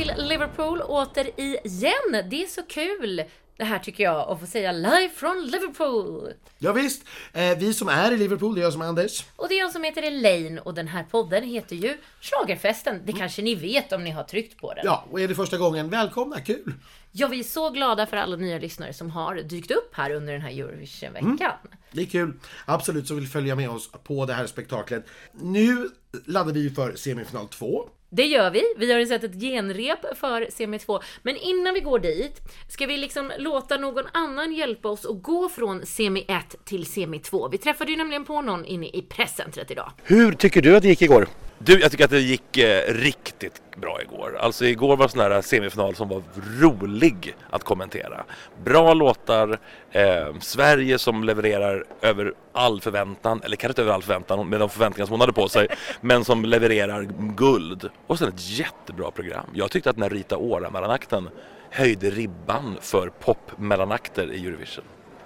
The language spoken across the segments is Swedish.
till Liverpool åter igen. Det är så kul det här tycker jag att få säga live från Liverpool. Ja, visst. Eh, vi som är i Liverpool, det är jag som är Anders. Och det är jag som heter Elaine och den här podden heter ju Schlagerfesten. Det kanske ni vet om ni har tryckt på den. Ja, och är det första gången, välkomna, kul! Ja, vi är så glada för alla nya lyssnare som har dykt upp här under den här Eurovision-veckan. Mm. Det är kul. Absolut, som vill följa med oss på det här spektaklet. Nu laddar vi för semifinal 2. Det gör vi. Vi har ju sett ett genrep för semi 2. Men innan vi går dit, ska vi liksom låta någon annan hjälpa oss att gå från semi 1 till semi 2? Vi träffade ju nämligen på någon inne i presscentret idag. Hur tycker du att det gick igår? Du, jag tycker att det gick eh, riktigt bra igår. Alltså igår var sån här semifinal som var rolig att kommentera. Bra låtar, eh, Sverige som levererar över all förväntan, eller kanske inte över all förväntan med de förväntningar som hon hade på sig, men som levererar guld. Och sen ett jättebra program. Jag tyckte att den här Rita Ora-mellanakten höjde ribban för pop-mellanakter i Eurovision.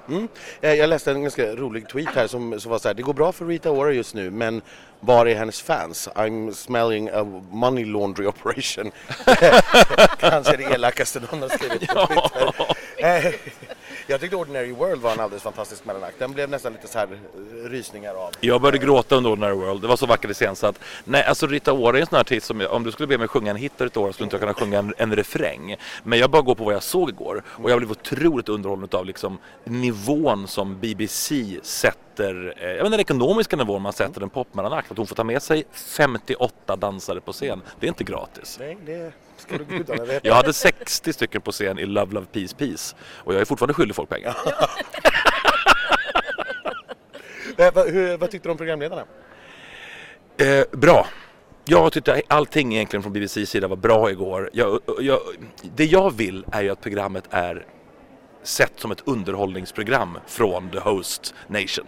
Mm. Eh, jag läste en ganska rolig tweet här som, som var så här, det går bra för Rita Ora just nu men var är hennes fans? I'm smelling a money laundry operation. Kanske det elakaste någon har skrivit på Twitter. Jag tyckte Ordinary World var en alldeles fantastisk mellanakt. Den blev nästan lite så här eh, rysningar av. Jag började gråta under Ordinary World. Det var så vackert scen så att nej, alltså Rita Ora är en sån här artist som om du skulle be mig sjunga en hit Rita Ora skulle inte jag kunna sjunga en, en refräng. Men jag bara går på vad jag såg igår och jag blev otroligt underhållen av liksom nivån som BBC sätter, eh, jag menar den ekonomiska nivån man sätter en popmellanakt. Att hon får ta med sig 58 dansare på scen. Det är inte gratis. Nej, det ska du gudarna veta. Jag hade 60 stycken på scen i Love Love Peace Peace och jag är fortfarande skyldig folk pengar. Eh, vad, hur, vad tyckte du om programledarna? Eh, bra. Jag tyckte allting egentligen från BBCs sida var bra igår. Jag, jag, det jag vill är ju att programmet är sett som ett underhållningsprogram från The Host Nation.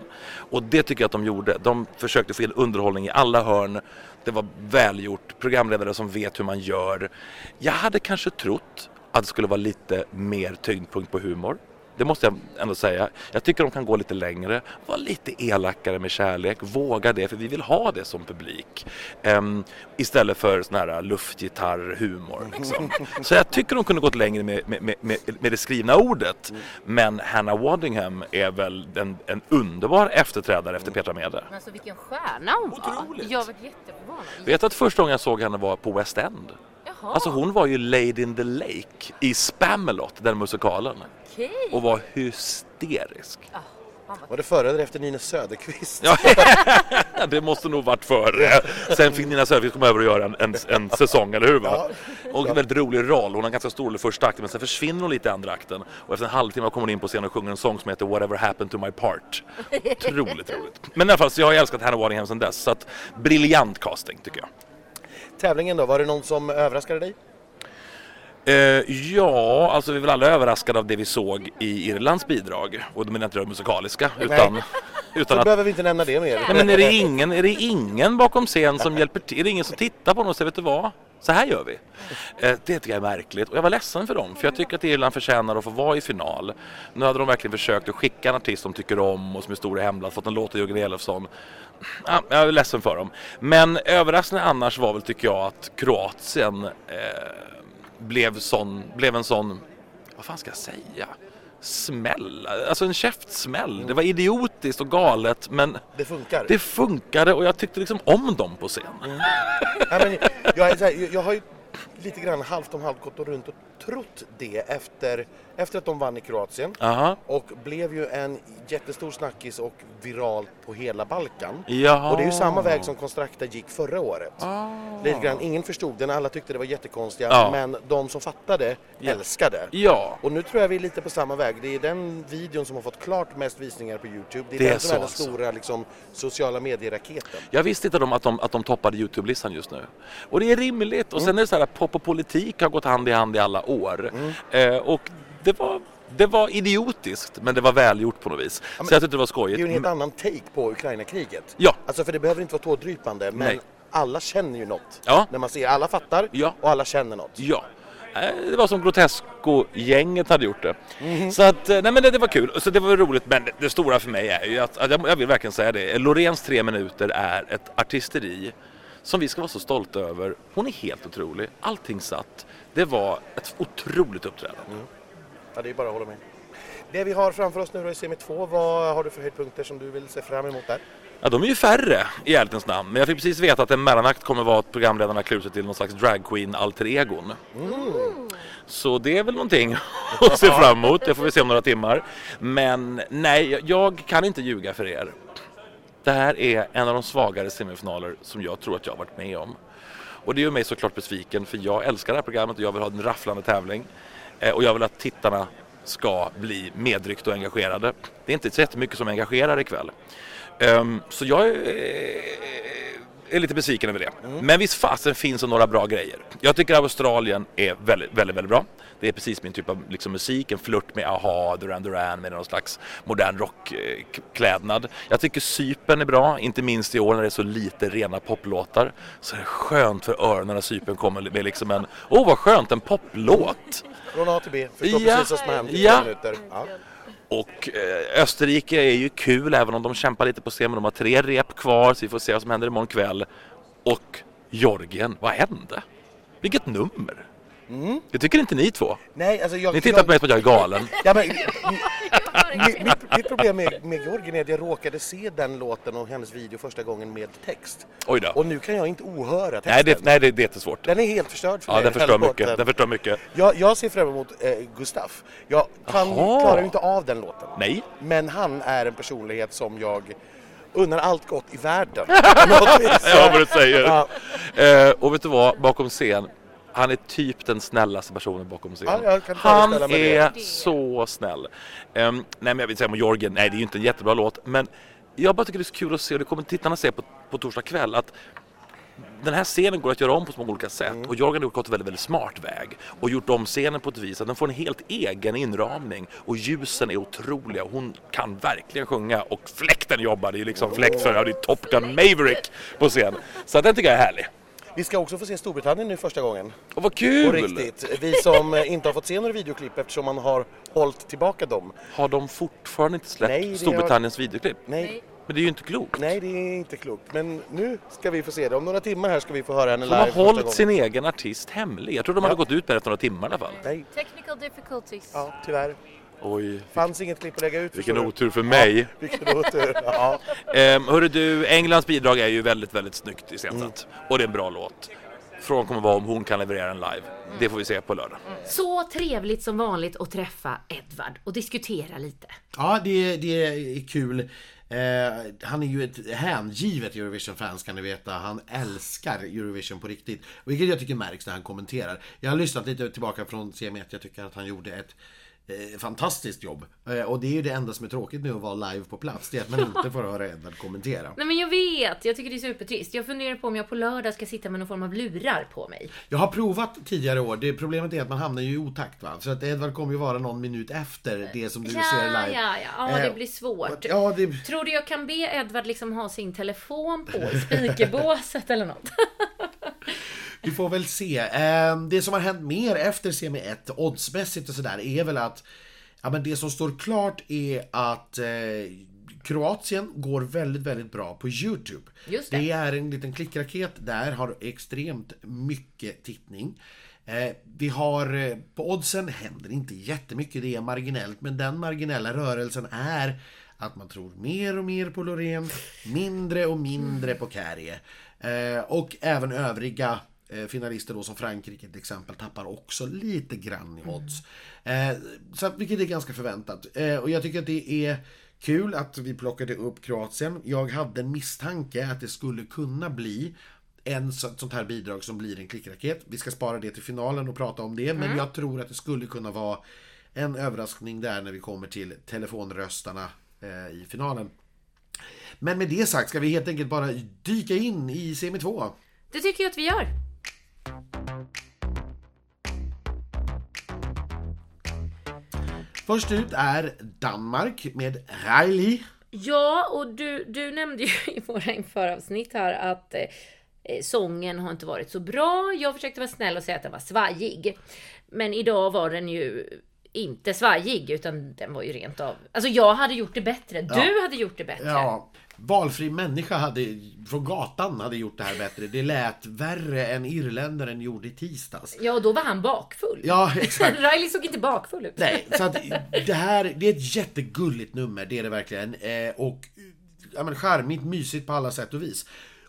Och det tycker jag att de gjorde. De försökte få in underhållning i alla hörn. Det var välgjort, programledare som vet hur man gör. Jag hade kanske trott att det skulle vara lite mer tyngdpunkt på humor. Det måste jag ändå säga. Jag tycker de kan gå lite längre, vara lite elakare med kärlek, våga det för vi vill ha det som publik. Um, istället för sån här luftgitarrhumor. Liksom. Så jag tycker de kunde gått längre med, med, med, med det skrivna ordet. Men Hannah Waddingham är väl en, en underbar efterträdare efter Petra Mede. Alltså vilken stjärna hon var! Otroligt. Jag var jätteförvånad. Vet att första gången jag såg henne var på West End. Jaha. Alltså hon var ju Lady in the Lake i Spamalot, den musikalen. Okej. Och var hysterisk. Ah, Var det före eller efter Nina Söderqvist? Ja, det måste nog varit före. Sen fick Nina Söderqvist komma över och göra en, en, en säsong, eller hur? Va? Och en väldigt rolig roll. Hon har ganska stor roll i första akten men sen försvinner hon lite i andra akten. Och efter en halvtimme kommer hon in på scenen och sjunger en sång som heter Whatever happened to my part. Otroligt roligt. Men i alla fall, så jag har älskat Hannah Waddingham sedan dess. Så att briljant casting tycker jag. Tävlingen då, var det någon som överraskade dig? Eh, ja, alltså vi är väl alla överraskade av det vi såg i Irlands bidrag. Och då menar jag inte det musikaliska. Utan, Nej. utan Så att, behöver vi inte nämna det mer. nej, men är det, ingen, är det ingen bakom scen som hjälper till? Är det ingen som tittar på dem och säger vet du vad? Så här gör vi. Eh, det tycker jag är märkligt och jag var ledsen för dem. För jag tycker att Irland förtjänar att få vara i final. Nu hade de verkligen försökt att skicka en artist de tycker om och som är stor i hemland. Fått en låt av Jörgen Elofsson. Ja, jag är ledsen för dem. Men överraskande annars var väl tycker jag att Kroatien eh, blev, sån, blev en sån, vad fan ska jag säga? Smäll, alltså en käftsmäll. Det var idiotiskt och galet men Det funkar. det funkade och jag tyckte liksom om dem på scen. Ja, men jag, här, jag har ju lite grann halvt om halvt gått och runt och trott det efter, efter att de vann i Kroatien Aha. och blev ju en jättestor snackis och viral på hela Balkan. Jaha. Och det är ju samma väg som Konstrakta gick förra året. Ah. Lite grann, ingen förstod den, alla tyckte det var jättekonstiga Ja. men de som fattade Ja. älskade. Ja, Och nu tror jag vi är lite på samma väg. Det är den videon som har fått klart mest visningar på Youtube. Det är, Det är den som är den alltså. stora liksom, sociala medieraketen. jag visste inte de att, de, att de toppade Youtube-listan just nu. Och det är rimligt. Och sen är det så här pop och politik har gått hand i hand i alla år. Eh, och det var, det var idiotiskt men det var välgjort på något vis. men så jag tyckte det var Det är skojigt. ju en helt annan take på Ukraina-kriget. Ja. Alltså för det behöver inte vara tårdrypande men Nej. alla känner ju något. Ja. När man ser, alla fattar Ja. och alla känner något. Ja. Eh, Det var som Grotesco-gänget hade gjort det. Så att, eh, nej men det, det var kul. Så det var roligt. Men det, det stora för mig är ju att, att jag, jag vill verkligen säga det. Loreens tre minuter är ett artisteri som vi ska vara så stolta över. Hon är helt otrolig. Allting satt. Det var ett otroligt uppträdande. Ja, det är bara att hålla med. Det vi har framför oss nu då i semi 2, vad har du för höjdpunkter som du vill se fram emot där? Ja, de är ju färre i ärlighetens namn. Men jag fick precis veta att en mellanakt kommer vara att programledarna klär sig till någon slags dragqueen alter egon. Så det är väl någonting att se fram emot. Det får vi se om några timmar. Men nej, jag kan inte ljuga för er. Det här är en av de svagare semifinaler som jag tror att jag har varit med om. Och det gör mig såklart besviken för jag älskar det här programmet och jag vill ha en rafflande tävling. Eh, och jag vill att tittarna ska bli medryckta och engagerade. Det är inte så jättemycket som engagerar ikväll. Ehm, så jag är, lite besviken över det. Men visst fasen finns det några bra grejer. Jag tycker Australien är väldigt, väldigt, väldigt bra. Det är precis min typ av liksom, musik, en flört med AHA, Duran Duran med någon slags modern rockklädnad. Jag tycker Sypen är bra, inte minst i år när det är så lite rena poplåtar. Så är det skönt för öronen när Sypen kommer med liksom en, åh oh, vad skönt, en poplåt! Från A till B, förstår Ja. precis vad som har hänt i ja. minuter. Ja. Och eh, Österrike är ju kul även om de kämpar lite på scen. Men de har tre rep kvar så vi får se vad som händer imorgon kväll. Och Georgien, vad hände? Vilket nummer! Det tycker inte ni två? Nej, alltså jag... Ni tittar på mig som att jag är galen. Ja, men, mitt, mitt, mitt problem med, med Georgien är att jag råkade se den låten och hennes video första gången med text. Oj då. Och nu kan jag inte ohöra texten. Nej, det, nej det, det är jättesvårt. Den är helt förstörd för Ja, mig. den förstör låten. mycket. Den förstör mycket. Jag, jag ser fram emot eh, Gustaf. Jag kan, klarar inte av den låten. Nej. Men han är en personlighet som jag unnar allt gott i världen. Ja, vad du säger. Ja. Eh, och vet du vad, bakom scen, han är typ den snällaste personen bakom scen. Ja, han är det. så snäll. Ehm, nej, men jag vill säga om Georgien, nej det är ju inte en jättebra låt, men jag bara tycker det är så kul att se, och det kommer tittarna se på, på torsdag kväll, att den här scenen går att göra om på så många olika sätt och Jörgen har gått en väldigt, väldigt smart väg och gjort om scenen på ett vis att den får en helt egen inramning och ljusen är otroliga och hon kan verkligen sjunga och fläkten jobbar, det är ju liksom fläkt för, ja, det är Top Gun Maverick på scen. Så den tycker jag är härlig. Vi ska också få se Storbritannien nu första gången. Och vad kul! riktigt. Vi som eh, inte har fått se några videoklipp eftersom man har hållit tillbaka dem. Har de fortfarande inte släppt Nej, det har- Storbritanniens videoklipp? Nej, Men det är ju inte klokt. nej, det är inte klokt. Men nu ska vi få se det. Om några timmar här ska vi få höra henne De live har första hållit sin egen artist hemlig. Jag tror de hade Ja. gått ut med det efter några timmar i alla fall. Nej, Technical difficulties. ja, tyvärr. Oj, Fanns inget klipp att lägga ut. vilken otur för mig. Vilken otur. Ja. Ehm, hörru du, Englands bidrag är ju väldigt, väldigt snyggt iscensatt. Och det är en bra låt. Frågan kommer vara om hon kan leverera den live. Det får vi se på lördag. Så trevligt som vanligt att träffa Edvard och diskutera lite. Ja, det, det är kul. Eh, han är ju ett hängivet Eurovision-fan ska ni veta. Han älskar Eurovision på riktigt. Vilket jag tycker märks när han kommenterar. Jag har lyssnat lite tillbaka från CM1. Jag tycker att han gjorde ett eh, fantastiskt jobb. Eh, och det är ju det enda som är tråkigt nu att vara live på plats. Det är att man inte får höra Edvard kommentera. Nej men jag vet, jag tycker det är supertrist. Jag funderar på om jag på lördag ska sitta med någon form av lurar på mig. Jag har provat tidigare år. Det problemet är att man hamnar ju i otakt va. Så att Edvard kommer ju vara någon minut efter det som du ser Ja, live. ja, ja, ja, det Eh, blir svårt. Ja, det... Tror du jag kan be Edvard liksom ha sin telefon på i speakerbåset eller något? Vi får väl se. Eh, Det som har hänt mer efter semi 1 oddsmässigt och sådär är väl att ja, men det som står klart är att eh, Kroatien går väldigt, väldigt bra på Youtube. Det. det är en liten klickraket där, har extremt mycket tittning. Eh, vi har eh, på oddsen händer inte jättemycket, det är marginellt, men den marginella rörelsen är att man tror mer och mer på Loreen, mindre och mindre på Kärje. Eh, och även övriga finalister då som Frankrike till exempel tappar också lite grann i odds. Eh, så vilket är ganska förväntat. Eh, och jag tycker att det är kul att vi plockade upp Kroatien. Jag hade en misstanke att det skulle kunna bli en så- sånt här bidrag som blir en klickraket. Vi ska spara det till finalen och prata om det, men jag tror att det skulle kunna vara en överraskning där när vi kommer till telefonröstarna eh, i finalen. Men med det sagt ska vi helt enkelt bara dyka in i semi 2. Det tycker jag att vi gör. Först ut är Danmark med Riley. Ja, och du, du nämnde ju i våra införavsnitt här att eh, sången har inte varit så bra. Jag försökte vara snäll och säga att den var svajig. Men idag var den ju inte svajig utan den var ju rent av... Alltså jag hade gjort det bättre. Du hade gjort det bättre. Ja, valfri människa hade, från gatan hade gjort det här bättre. Det lät värre än irländaren gjorde i tisdags. Ja, och då var han bakfull. Ja, exakt. Riley såg inte bakfull ut. Nej, så att det här, det är ett jättegulligt nummer, det är det verkligen. Eh, och ja, men charmigt, mysigt på alla sätt och vis.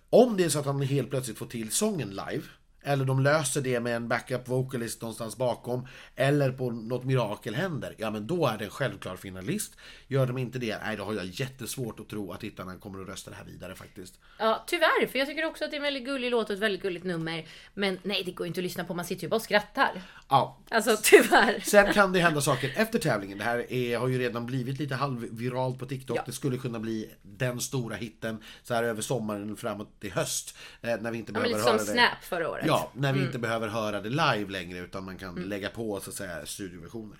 Om det är så att han helt plötsligt får till sången live, eller de löser det med en backup vocalist någonstans bakom, eller på något mirakel händer, ja men då är det en självklar finalist. Gör de inte det, nej då har jag jättesvårt att tro att tittarna kommer att rösta det här vidare faktiskt. Ja, tyvärr. För jag tycker också att det är en väldigt gullig låt och ett väldigt gulligt nummer. Men nej, det går inte att lyssna på. Man sitter ju bara och skrattar. Ja, Alltså tyvärr. Sen kan det hända saker efter tävlingen. Det här är, har ju redan blivit lite halvviralt på TikTok. Ja. Det skulle kunna bli den stora hitten så här över sommaren framåt till höst. Eh, när vi inte Ja, behöver lite höra som det. Snap förra året. Ja, när vi inte behöver höra det live längre utan man kan lägga på så att säga studioversioner.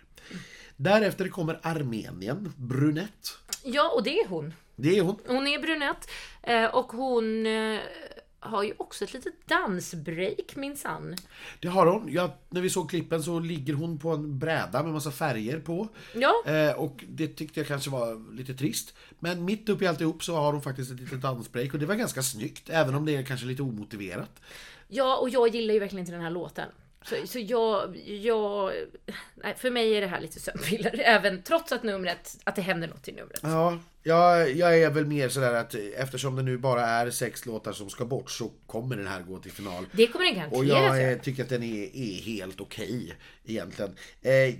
Därefter kommer Armenien, brunett. Ja, och det är hon. Det är hon. Hon är brunett. eh, Och hon eh, har ju också ett litet dansbreak minsann. Det har hon. Ja, när vi såg klippen så ligger hon på en bräda med massa färger på. Ja. Eh, och det tyckte jag kanske var lite trist. Men mitt uppe i alltihop så har hon faktiskt ett litet dansbreak och det var ganska snyggt. Även om det är kanske lite omotiverat. Ja, och jag gillar ju verkligen inte den här låten. Så, så jag, jag... Nej, för mig är det här lite sömnpiller. Även trots att numret, att det händer något i numret. Ja, jag, jag är väl mer sådär att eftersom det nu bara är sex låtar som ska bort så kommer den här gå till final. Det kommer den Och garanterat jag göra. eh, tycker att den är, är helt okej egentligen. Eh,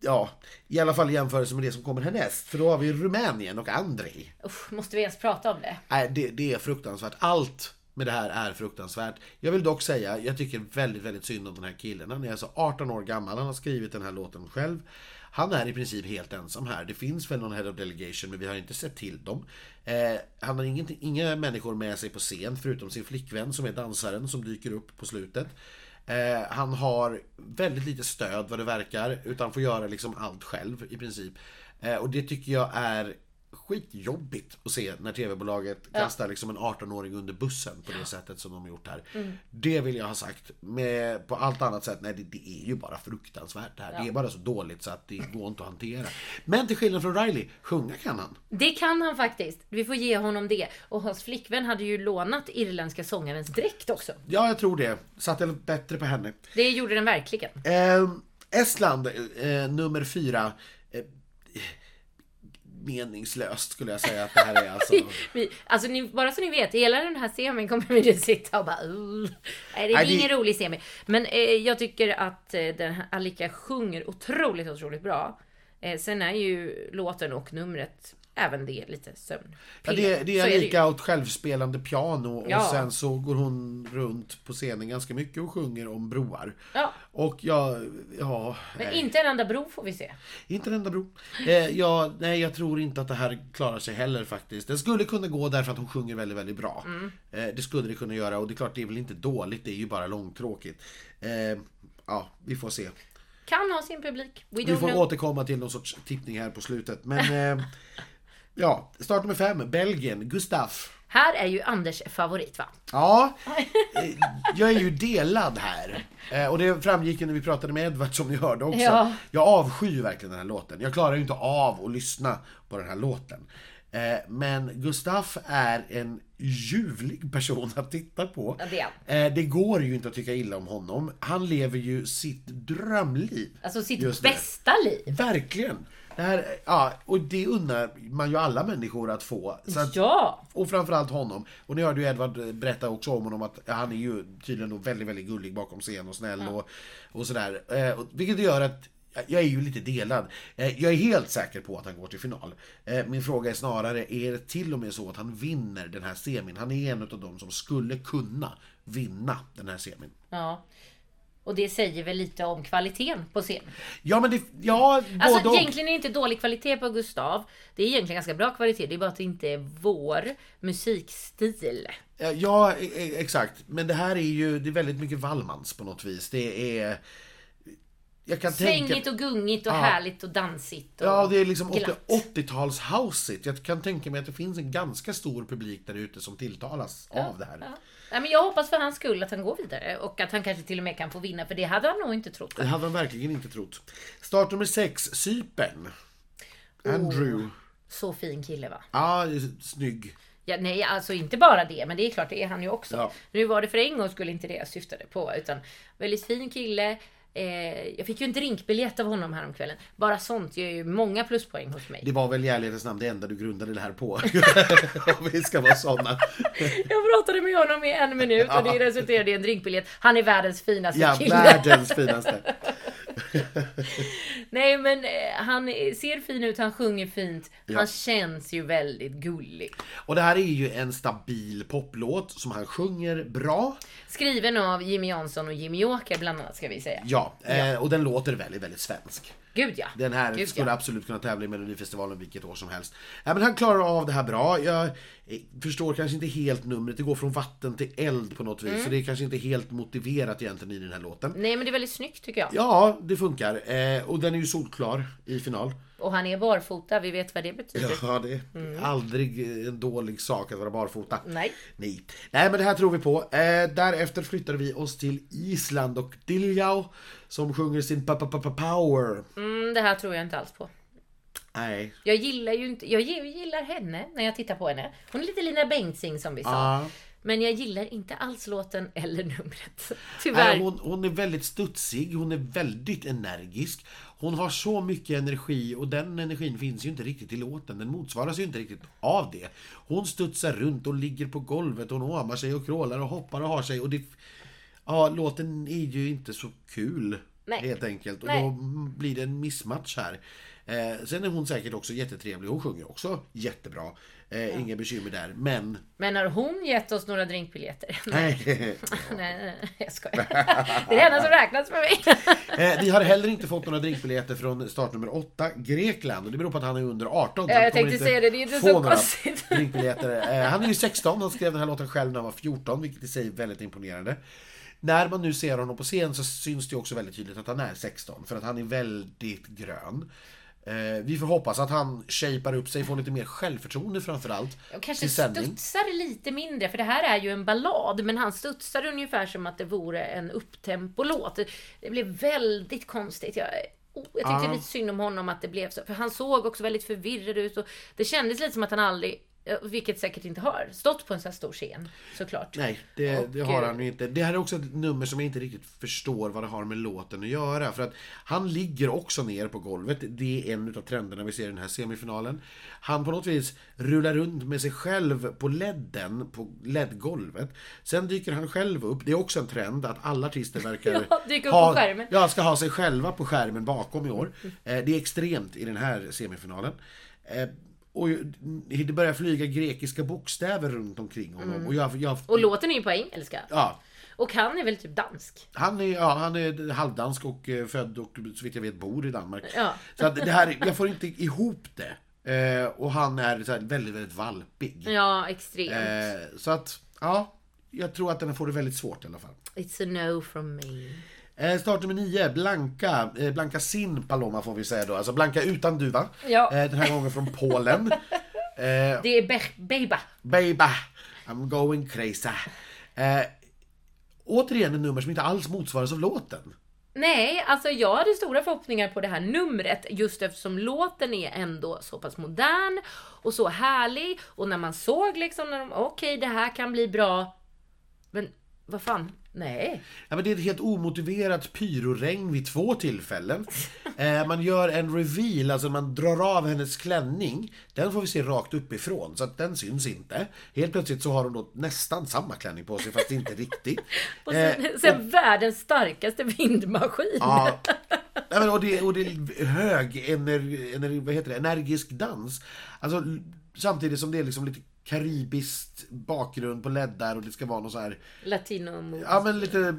ja, i alla fall i jämförelse med det som kommer härnäst. För då har vi Rumänien och Andrei. Usch, måste vi ens prata om det? Nej, det, det är fruktansvärt. Allt med det här är fruktansvärt. Jag vill dock säga, jag tycker väldigt, väldigt synd om den här killen. Han är alltså 18 år gammal, han har skrivit den här låten själv. Han är i princip helt ensam här. Det finns väl någon head of delegation, men vi har inte sett till dem. Eh, han har inget, inga människor med sig på scen, förutom sin flickvän som är dansaren som dyker upp på slutet. Eh, han har väldigt lite stöd vad det verkar, utan får göra liksom allt själv i princip. Eh, och det tycker jag är skitjobbigt att se när tv-bolaget kastar liksom en 18-åring under bussen på det sättet som de har gjort här. Det vill jag ha sagt. Med, på allt annat sätt, nej det, det är ju bara fruktansvärt det här. Det är bara så dåligt så att det går inte att hantera. Men till skillnad från Riley, sjunga kan han. Det kan han faktiskt. Vi får ge honom det. Och hans flickvän hade ju lånat irländska sångarens dräkt också. Ja, jag tror det. Satte bättre på henne. Det gjorde den verkligen. Eh, Estland, eh, nummer fyra. Meningslöst skulle jag säga att det här är alltså. Vi, alltså ni, bara så ni vet, hela den här semin kommer vi att sitta och bara uh. Nej, det är Nej, ingen rolig semi. Men eh, jag tycker att eh, den här Alika sjunger otroligt, otroligt bra. Eh, sen är ju låten och numret även det lite sömn. Ja, det, det är ju. lika åt självspelande piano och Ja. sen så går hon runt på scenen ganska mycket och sjunger om broar. Ja, Och ja, ja... men nej. inte en enda bro får vi se. Inte en enda bro. Eh, ja, nej, jag tror inte att det här klarar sig heller faktiskt. Den skulle kunna gå därför att hon sjunger väldigt, väldigt bra. Mm. Eh, det skulle det kunna göra och det är klart, det är väl inte dåligt, det är ju bara långtråkigt. Eh, ja, vi får se. Kan ha sin publik. We Vi får know. återkomma till någon sorts tippning här på slutet. Men eh, ja, start nummer fem, Belgien, Gustaf. Här är ju Anders favorit va? Ja, eh, jag är ju delad här. Eh, Och det framgick ju när vi pratade med Edvard som ni hörde också. Ja. Jag avskyr verkligen den här låten. Jag klarar ju inte av att lyssna på den här låten. Eh, Men Gustaf är en ljuvlig person att titta på. Det Det går ju inte att tycka illa om honom. Han lever ju sitt drömliv. Alltså sitt bästa liv. Verkligen! Det här, ja, och det unnar man ju alla människor att få. Att, Ja! och framförallt honom. Och ni hörde ju Edvard berätta också om honom att han är ju tydligen då väldigt, väldigt gullig bakom scen och snäll och, och sådär. Eh, vilket gör att jag är ju lite delad. Eh, Jag är helt säker på att han går till final. Eh, Min fråga är snarare, är det till och med så att han vinner den här semin? Han är en av dem som skulle kunna vinna den här semin. Ja. Och det säger väl lite om kvaliteten på scenen. Ja men det, ja, Alltså både och. egentligen är det inte dålig kvalitet på Gustav. Det är egentligen ganska bra kvalitet. Det är bara att det inte är vår musikstil. Eh, Ja, e- e- exakt. Men det här är ju det är väldigt mycket Wallmans på något vis. Det är... jag kan tänka... Svängigt och gungigt och Ja. härligt och dansigt. Och Ja, det är liksom glatt. 80-tals houseigt. Jag kan tänka mig att det finns en ganska stor publik där ute som tilltalas av det här. Ja. Nej, men jag hoppas för hans skull att han går vidare och att han kanske till och med kan få vinna för det hade han nog inte trott. Det hade han verkligen inte trott. Start nummer 6, Cypern. Andrew. Så fin kille va? Ja, snygg. Ja, nej, alltså inte bara det, men det är klart, det är han ju också. Ja. Nu var det för en gång skulle inte det jag syftade på, utan väldigt fin kille. Eh, jag fick ju en drinkbiljett av honom häromkvällen. Bara sånt ger ju många pluspoäng hos mig. Det var väl i ärlighetens namn det enda du grundade det här på. Om vi ska vara sådana. Jag pratade med honom i en minut och det resulterade i en drinkbiljett. Han är världens finaste Ja, kille. världens finaste. Nej men eh, han ser fin ut, han sjunger fint. Ja. Han känns ju väldigt gullig. Och det här är ju en stabil poplåt som han sjunger bra. Skriven av Jimmy Jansson och Jimmy Åker bland annat ska vi säga. Ja, Eh, och den låter väldigt, väldigt svensk. Gud ja. Den här Gud, skulle ja. absolut kunna tävla i Melodifestivalen vilket år som helst. Ja, men han klarar av det här bra. Jag förstår kanske inte helt numret. Det går från vatten till eld på något vis. Mm. Så det är kanske inte helt motiverat egentligen i den här låten. Nej men det är väldigt snyggt tycker jag. Ja, det funkar. Eh, och den är ju solklar i final. Och han är barfota, vi vet vad det betyder. Ja, det är aldrig en dålig sak att vara barfota. Nej. Nej. Nej, men det här tror vi på. Eh, därefter flyttade vi oss till Island och Diljau som sjunger sin pa pa pa power. Mm, det här tror jag inte alls på. Nej. Jag gillar ju inte, jag gillar henne när jag tittar på henne. Hon är lite Lina Bengtzing som vi sa. Ja. Men jag gillar inte alls låten eller numret. Nej, Tyvärr. hon, hon är väldigt studsig, hon är väldigt energisk. Hon har så mycket energi och den energin finns ju inte riktigt i låten. Den motsvaras ju inte riktigt av det. Hon studsar runt och ligger på golvet, hon håmar sig och krålar och hoppar och har sig. Och det, ja, låten är ju inte så kul. Nej. Helt enkelt. Och Nej. då blir det en missmatch här. Eh, sen är hon säkert också jättetrevlig. Hon sjunger också jättebra. Eh, Inga bekymmer där. Men... Men har hon gett oss några drinkbiljetter? Nej. nej, nej, nej, jag skojar. Det är det enda som räknas för mig. Eh, vi har heller inte fått några drinkbiljetter från startnummer 8, Grekland. Och det beror på att han är under 18. så Ja, jag tänkte säga det, det är inte så konstigt. drinkbiljetter. Eh, han är ju 16, han skrev den här låten själv när han var 14, vilket i sig är väldigt imponerande. När man nu ser honom på scen så syns det också väldigt tydligt att han är 16, för att han är väldigt grön. Eh, vi får hoppas att han shapar upp sig, får lite mer självförtroende framförallt. Och kanske studsar lite mindre, för det här är ju en ballad, men han studsar ungefär som att det vore en upptempo-låt. Det- blev väldigt konstigt. Jag, oh, jag tyckte Ja. lite synd om honom att det blev så, för han såg också väldigt förvirrad ut och det kändes lite som att han aldrig, vilket säkert inte har, stått på en så här stor scen, såklart. Nej, det, Och, det har eh, han ju inte. Det här är också ett nummer som jag inte riktigt förstår vad det har med låten att göra. För att han ligger också ner på golvet. Det är en av trenderna vi ser i den här semifinalen. Han på något vis rullar runt med sig själv på ledden, på ledgolvet. Sen dyker han själv upp. Det är också en trend att alla artister verkar Ja, dyka upp på skärmen. Ja, ska ha sig själva på skärmen bakom i år. Eh, Det är extremt i den här semifinalen. Och det börjar flyga grekiska bokstäver runt omkring honom. Och jag, jag, Och låten är ju på engelska. ja, Och han är väl typ dansk. han är, ja, han är halvdansk och eh, född och så vitt jag vet bor i Danmark. Ja. Så det här, jag får inte ihop det. Eh, och han är så väldigt, väldigt valpig. Ja, extremt. Eh, så att, ja. Jag tror att den får det väldigt svårt i alla fall. It's a no from me. Eh, start nummer 9, Blanka. Eh, Blanka Sin Paloma får vi säga då. Alltså Blanka utan duva. Ja. Eh, den här gången från Polen. Eh, Det är Be- Beba. Baby, I'm going crazy. Eh, återigen ett nummer som inte alls motsvaras av låten. Nej, alltså jag hade stora förhoppningar på det här numret just eftersom låten är ändå så pass modern och så härlig och när man såg liksom okej det här kan bli bra. Men vad fan, nej. Ja, men det är ett helt omotiverat pyroregn vid två tillfällen. Eh, man gör en reveal, alltså man drar av hennes klänning. Den får vi se rakt uppifrån, så att den syns inte. Helt plötsligt så har hon då nästan samma klänning på sig, fast inte riktigt. Och sen, Eh, sen världens starkaste vindmaskin. Ja. Nej, men, och, det, och det är hög ener, ener, vad heter det, energisk dans. Alltså, samtidigt som det är liksom lite karibiskt bakgrund på leddar och det ska vara någon så här Latino. Ja men lite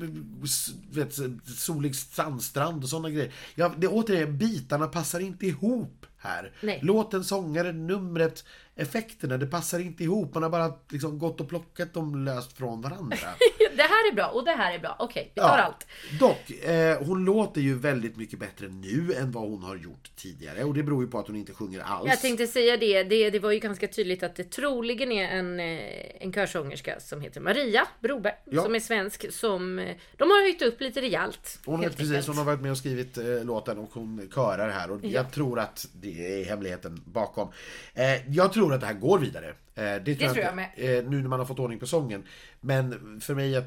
vet, solig sandstrand och sådana grejer. Ja, det återigen, bitarna passar inte ihop här. Nej. Låten, sångaren, numret effekterna, det passar inte ihop. Man har bara liksom gått och plockat dem löst från varandra. Det här är bra och det här är bra. Okej, vi tar Ja. allt. Dock, eh, hon låter ju väldigt mycket bättre nu än vad hon har gjort tidigare. Och det beror ju på att hon inte sjunger alls. Jag tänkte säga det. det. Det var ju ganska tydligt att det troligen är en, eh, en körsångerska som heter Maria Broberg. Ja. Som är svensk. Som eh, de har höjt upp lite rejält. Hon, är, precis, enkelt. hon har varit med och skrivit eh, låten och hon körar här. Och jag tror att det är hemligheten bakom. Eh, jag tror att det här går vidare. Eh, det tror, tror jag inte, eh, nu när man har fått ordning på sången. Men för mig att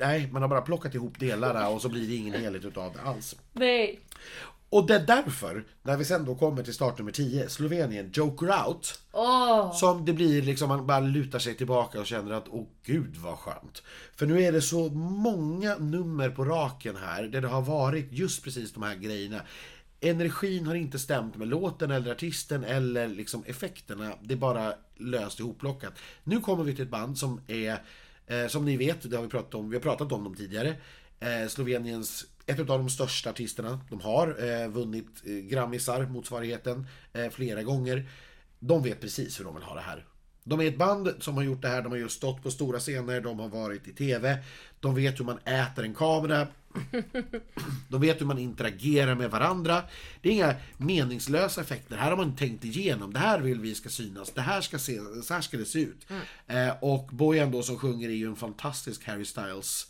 Nej, man har bara plockat ihop delarna och så blir det ingen helhet utav det alls. Nej. Och det är därför, när vi sen då kommer till startnummer 10, Slovenien, Joker Out. Åh, Som det blir liksom, man bara lutar sig tillbaka och känner att åh gud vad skönt. För nu är det så många nummer på raken här där det har varit just precis de här grejerna. Energin har inte stämt med låten eller artisten eller liksom effekterna. Det är bara löst ihopplockat. Nu kommer vi till ett band som är, eh, som ni vet, det har vi pratat om, vi har pratat om dem tidigare. Eh, Sloveniens, ett av de största artisterna. De har eh, vunnit eh, Grammisar, motsvarigheten, eh, flera gånger. De vet precis hur de vill ha det här. De är ett band som har gjort det här, de har just stått på stora scener, de har varit i TV. De vet hur man äter en kamera. De vet hur man interagerar med varandra. Det är inga meningslösa effekter. Här har man tänkt igenom. Det här vill vi ska synas. Det här ska se, så här ska det se ut. Eh, och Bojan då som sjunger är ju en fantastisk Harry Styles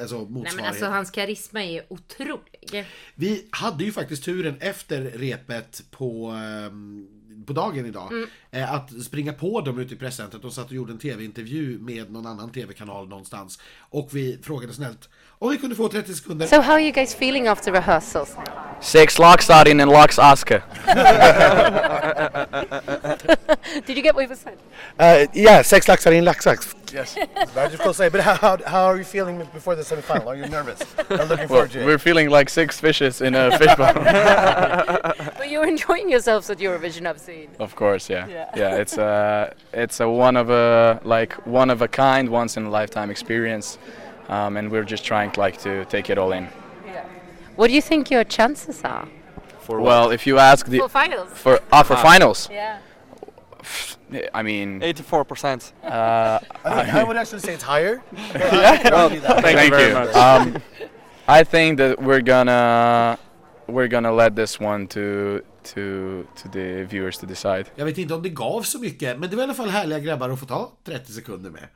alltså Nej men alltså hans karisma är otrolig. Vi hade ju faktiskt turen efter repet på, ehm, på dagen idag Mm. eh, att springa på dem ute i presscentret. De satt och gjorde en tv-intervju med någon annan tv-kanal någonstans. Och vi frågade snällt om vi kunde få 30 sekunder. So how are you guys feeling after rehearsals? Six Sex Laksarin and Laks Aske. Did you get what he was saying? Uh, yeah, sex laxar in laxax. Yes. I just will say, but how, how are you feeling before the semifinal? Are you nervous? I'm looking Well, forward to it. we're feeling like six fishes in a fishbowl. But you're enjoying yourselves at Eurovision, I've seen. of course, yeah. Yeah. Yeah, it's a it's a one of a like one of a kind, once in a lifetime experience, um, and we're just trying like to take it all in. Yeah. What do you think your chances are? For Well, if you ask the For finals? for ah for finals, Yeah. I mean, 84%. uh, I, I would actually say it's higher. thank, you. Um, I think that we're gonna we're gonna let this one to to to the viewers to decide. Jag vet inte om det gav så mycket, men det var i alla fall härliga grabbar att få ta 30 sekunder med.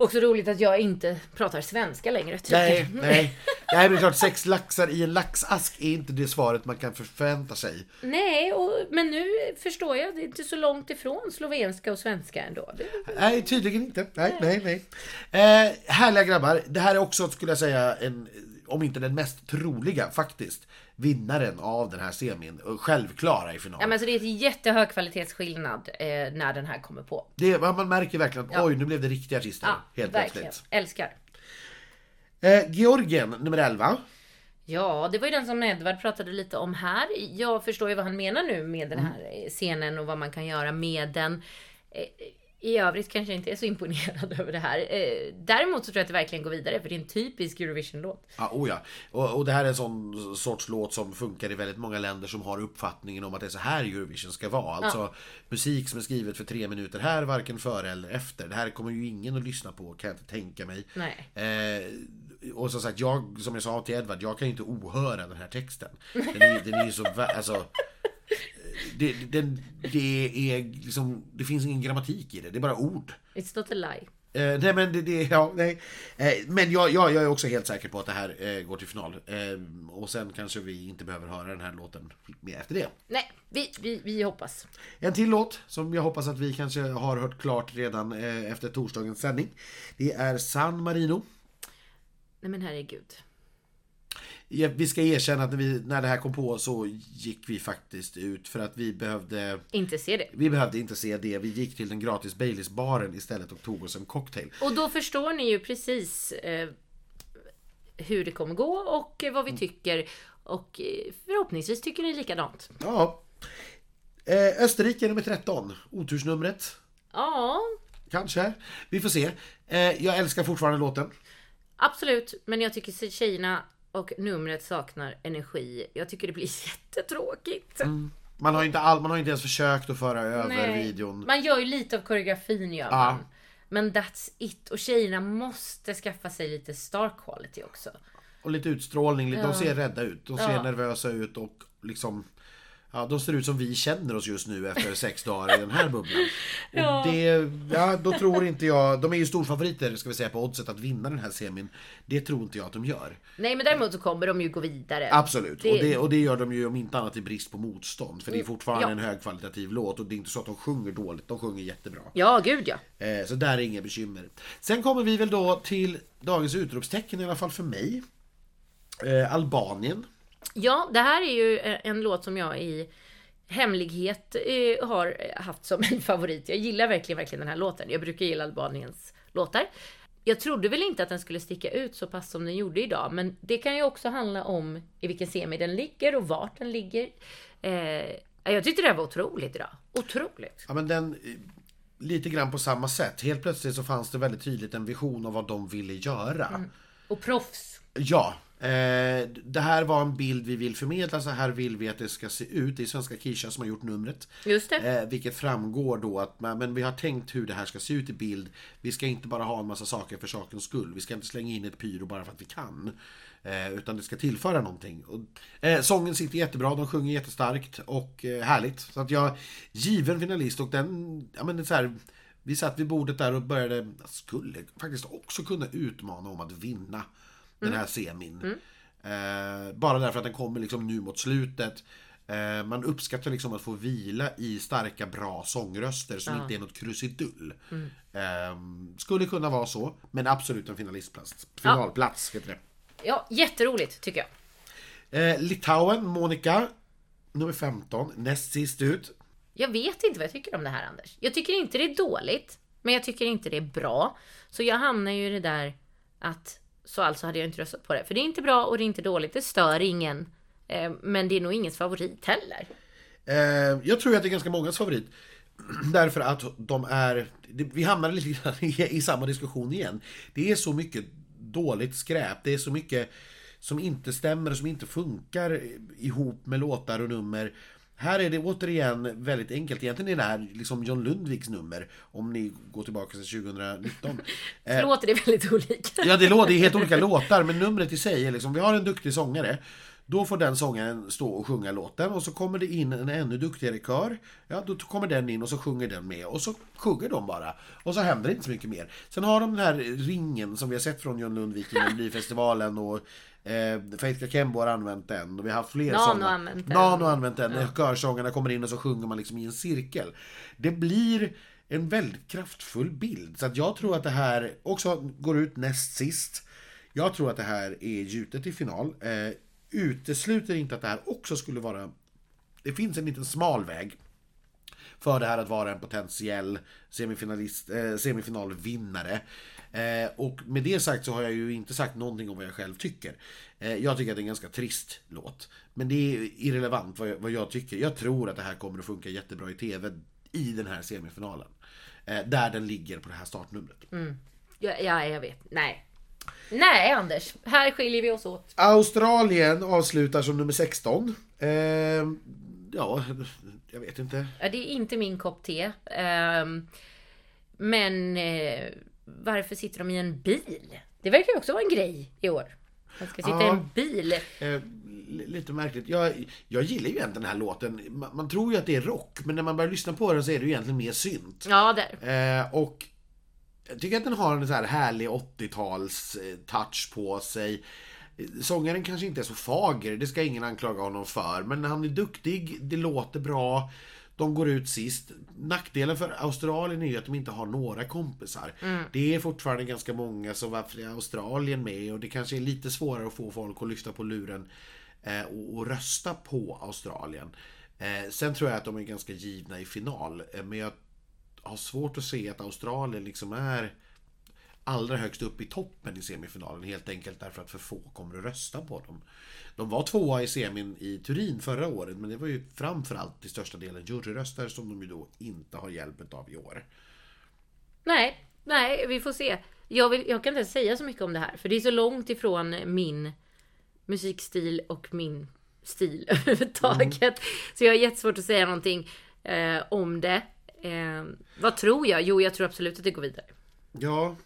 Också roligt att jag inte pratar svenska längre. tycker Nej, nej. Nej, men det är klart, sex laxar i en laxask är inte det svaret man kan förvänta sig. Nej, och, men nu förstår jag. Det är inte så långt ifrån slovenska och svenska ändå. Nej, tydligen inte. Nej, nej, nej. Eh, härliga grabbar. Det här är också, skulle jag säga, en, om inte den mest troliga faktiskt, vinnaren av den här semin. Och Självklara i final. ja, men alltså det är ett jättehög kvalitetsskillnad eh, när den här kommer på. det, man märker verkligen att Ja. oj, nu blev det riktiga artister. Ja, helt verkligen. plötsligt. Älskar. Eh, Georgien, nummer 11. Ja, det var ju den som Edvard pratade lite om här. Jag förstår ju vad han menar nu med den Mm. här eh, scenen och vad man kan göra med den. I övrigt kanske inte är så imponerad över det här. Eh, Däremot så tror jag att det verkligen går vidare för det är en typisk Eurovision-låt. Ja, oh ja. Och, och det här är en sån sorts låt som funkar i väldigt många länder som har uppfattningen om att det är så här Eurovision ska vara. Alltså musik som är skrivet för tre minuter här, varken före eller efter. Det här kommer ju ingen att lyssna på, kan jag inte tänka mig. Nej. Eh, och som sagt, jag, som jag sa till Edvard, jag kan ju inte ohöra den här texten. Den är, den är ju så... Alltså, det, den, det är liksom, det finns ingen grammatik i det, det är bara ord. It's not a lie. Eh, nej men det, det ja, nej. Eh, men jag, jag, jag är också helt säker på att det här eh, går till final. Eh, och sen kanske vi inte behöver höra den här låten mer efter det. Nej, vi, vi, vi hoppas. En till låt som jag hoppas att vi kanske har hört klart redan eh, efter torsdagens sändning. Det är San Marino. Nej men herregud. Vi ska erkänna att när, vi, när det här kom på så gick vi faktiskt ut för att vi behövde Inte se det. vi behövde inte se det. Vi gick till den gratis Baileys-baren istället och tog oss en cocktail. Och då förstår ni ju precis eh, hur det kommer gå och eh, vad Mm. vi tycker. Och eh, förhoppningsvis tycker ni likadant. Ja. Eh, Österrike nummer 13. Otursnumret. Ja, Kanske. Vi får se. Eh, jag älskar fortfarande låten. absolut. Men jag tycker tjejerna och numret saknar energi. Jag tycker det blir jättetråkigt. Man har, inte all, man har inte ens försökt att föra över Nej. videon. Man gör ju lite av koreografin gör Ja. man. Men that's it. Och tjejerna måste skaffa sig lite star quality också. Och lite utstrålning, de ser rädda ut. De ser Ja. nervösa ut och liksom Ja, de ser ut som vi känner oss just nu efter sex dagar i den här bubblan. Och Ja. det, ja, då tror inte jag, de är ju storfavoriter ska vi säga på oddset att vinna den här semin. Det tror inte jag att de gör. Nej men däremot så kommer de ju gå vidare. Absolut, Det- Och, det, och det gör de ju om inte annat i brist på motstånd. För det är fortfarande Ja. en högkvalitativ låt och det är inte så att de sjunger dåligt, de sjunger jättebra. Ja, gud ja. Eh, Så där är inga bekymmer. Sen kommer vi väl då till dagens utropstecken i alla fall för mig. Eh, Albanien. Ja, det här är ju eh, en låt som jag i hemlighet eh, har haft som en favorit. Jag gillar verkligen, verkligen den här låten. Jag brukar gilla Albaniens låtar. Jag trodde väl inte att den skulle sticka ut så pass som den gjorde idag, men det kan ju också handla om i vilken semi den ligger och vart den ligger. Eh, jag tyckte det här var otroligt idag. Otroligt. Ja men den, eh, lite grann på samma sätt. Helt plötsligt så fanns det väldigt tydligt en vision av vad de ville göra. Och proffs. Ja, eh, det här var en bild vi vill förmedla, så här vill vi att det ska se ut. Det är svenska Kisha som har gjort numret. Just det. Eh, vilket framgår då att men, vi har tänkt hur det här ska se ut i bild. Vi ska inte bara ha en massa saker för sakens skull. Vi ska inte slänga in ett pyro bara för att vi kan. Eh, utan det ska tillföra någonting. Och, eh, sången sitter jättebra, de sjunger jättestarkt och eh, härligt. Så att jag, given finalist och den, ja men det är så här, vi satt vid bordet där och började, skulle faktiskt också kunna utmana om att vinna den här semin. Eh, bara därför att den kommer liksom nu mot slutet. Eh, man uppskattar liksom att få vila i starka, bra sångröster som inte är något krusidull. Eh, skulle kunna vara så, men absolut en finalistplats. Finalplats heter det. Ja, jätteroligt tycker jag. Eh, Litauen, Monica, nummer 15, näst sist ut. Jag vet inte vad jag tycker om det här Anders. Jag tycker inte det är dåligt, men jag tycker inte det är bra. Så jag hamnar ju i det där att så alltså hade jag inte röstat på det. För det är inte bra och det är inte dåligt, det stör ingen. Eh, men det är nog ingens favorit heller. Eh, jag tror att det är ganska mångas favorit. Därför att de är... Vi hamnar lite grann i, samma diskussion igen. Det är så mycket dåligt skräp. Det är så mycket som inte stämmer och som inte funkar ihop med låtar och nummer. Här är det återigen väldigt enkelt. Egentligen är det här liksom John Lundviks nummer. Om ni går tillbaka till 2019. Så låter det väldigt olika. Ja, det låter helt olika låtar, men numret i sig är liksom, vi har en duktig sångare. Då får den sångaren stå och sjunga låten och så kommer det in en ännu duktigare kör. Ja, då kommer den in och så sjunger den med och så sjunger de bara. Och så händer det inte så mycket mer. Sen har de den här ringen som vi har sett från John Lundvik i Melodifestivalen och eh, Faith Kakembo har använt den och vi har haft fler Nano har använt den. Nano har använt den. När körsångarna kommer in och så sjunger man liksom i en cirkel. Det blir en väldigt kraftfull bild. Så att jag tror att det här också går ut näst sist. Jag tror att det här är gjutet i final. Eh, utesluter inte att det här också skulle vara... Det finns en liten smal väg för det här att vara en potentiell semifinalist, eh, semifinalvinnare. Eh, och med det sagt så har jag ju inte sagt någonting om vad jag själv tycker. Eh, jag tycker att det är en ganska trist låt. Men det är irrelevant vad jag, vad jag tycker. Jag tror att det här kommer att funka jättebra i TV i den här semifinalen. Eh, där den ligger på det här startnumret. Ja, ja, jag vet. Nej. Nej Anders, här skiljer vi oss åt. Australien avslutar som nummer 16. Eh, ja, jag vet inte. Ja, det är inte min kopp te. Ehm, men varför sitter de i en bil? Det verkar ju också vara en grej i år. Man ska sitta i Ja. en bil. Eh, li- lite märkligt. Jag, jag gillar ju egentligen den här låten. Man, man tror ju att det är rock, men när man börjar lyssna på den så är det ju egentligen mer synt. Ja, där. Eh, och jag tycker att den har en så här härlig 80-tals eh, touch på sig. Sångaren kanske inte är så fager, det ska ingen anklaga honom för. Men han är duktig, det låter bra. De går ut sist. Nackdelen för Australien är ju att de inte har några kompisar. Det är fortfarande ganska många, så varför är Australien med? Och det kanske är lite svårare att få folk att lyfta på luren eh, och, och rösta på Australien. Eh, sen tror jag att de är ganska givna i final. Eh, men jag har svårt att se att Australien liksom är allra högst upp i toppen i semifinalen helt enkelt därför att för få kommer att rösta på dem. De var tvåa i semin i Turin förra året men det var ju framförallt till största delen juryröster som de ju då inte har hjälp av i år. Nej, nej, vi får se. Jag, vill, jag kan inte säga så mycket om det här, för det är så långt ifrån min musikstil och min stil överhuvudtaget. Så jag har jättesvårt att säga någonting eh, om det. Eh, vad tror jag? Jo, jag tror absolut att det går vidare. Ja.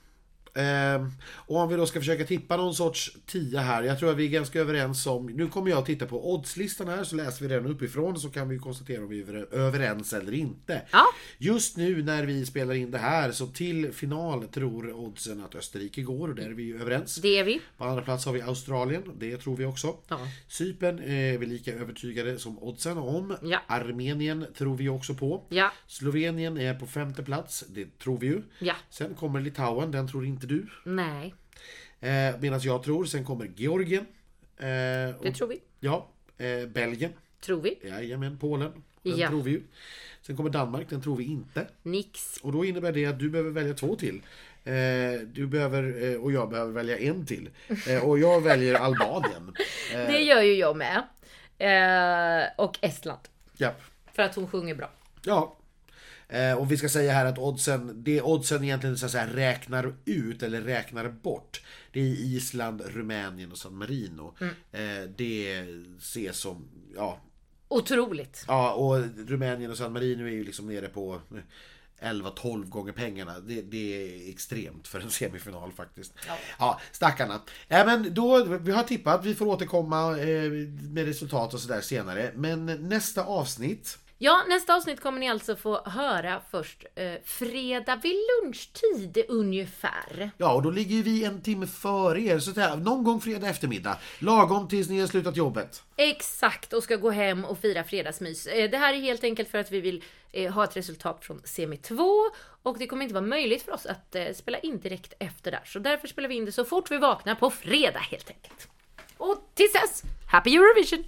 Ehm, och om vi då ska försöka tippa någon sorts tia här. Jag tror att vi är ganska överens om... Nu kommer jag att titta på oddslistan här så läser vi den uppifrån så kan vi konstatera om vi är överens eller inte. Ja. Just nu när vi spelar in det här så till final tror oddsen att Österrike går och där är vi ju överens. Det är vi. På andra plats har vi Australien, det tror vi också. Ja. Cypern är vi lika övertygade som oddsen om. Ja. Armenien tror vi också på. Ja. Slovenien är på femte plats, det tror vi ju. Ja. Sen kommer Litauen, den tror inte du. Nej, Eh, Medan jag tror, sen kommer Georgien. Eh, det och, tror vi. Ja, eh, Belgien. Tror vi. Jajamän, Polen. Den Ja. tror vi ju. Sen kommer Danmark, den tror vi inte. Nix. Och då innebär det att du behöver välja två till. Eh, du behöver, eh, och jag behöver välja en till. Eh, och jag väljer Albanien. Eh, Det gör ju jag med. Eh, och Estland. japp. För att hon sjunger bra. Ja. Eh, och vi ska säga här att oddsen, det oddsen egentligen så säga, räknar ut eller räknar bort. Det är Island, Rumänien och San Marino. Eh, det ses som, ja, Otroligt. ja, och Rumänien och San Marino är ju liksom nere på 11-12 gånger pengarna. Det, det är extremt för en semifinal faktiskt. Ja, stackarna. Äh, men då, vi har tippat, vi får återkomma eh, med resultat och sådär senare. Men nästa avsnitt Ja, nästa avsnitt kommer ni alltså få höra först eh, fredag vid lunchtid ungefär. Ja, och då ligger vi en timme före er. Så där, någon gång fredag eftermiddag. Lagom tills ni har slutat jobbet. Exakt, och ska gå hem och fira fredagsmys. Eh, Det här är helt enkelt för att vi vill eh, ha ett resultat från semi 2 och det kommer inte vara möjligt för oss att eh, spela in direkt efter där. Så därför spelar vi in det så fort vi vaknar på fredag helt enkelt. Och tills dess, Happy Eurovision!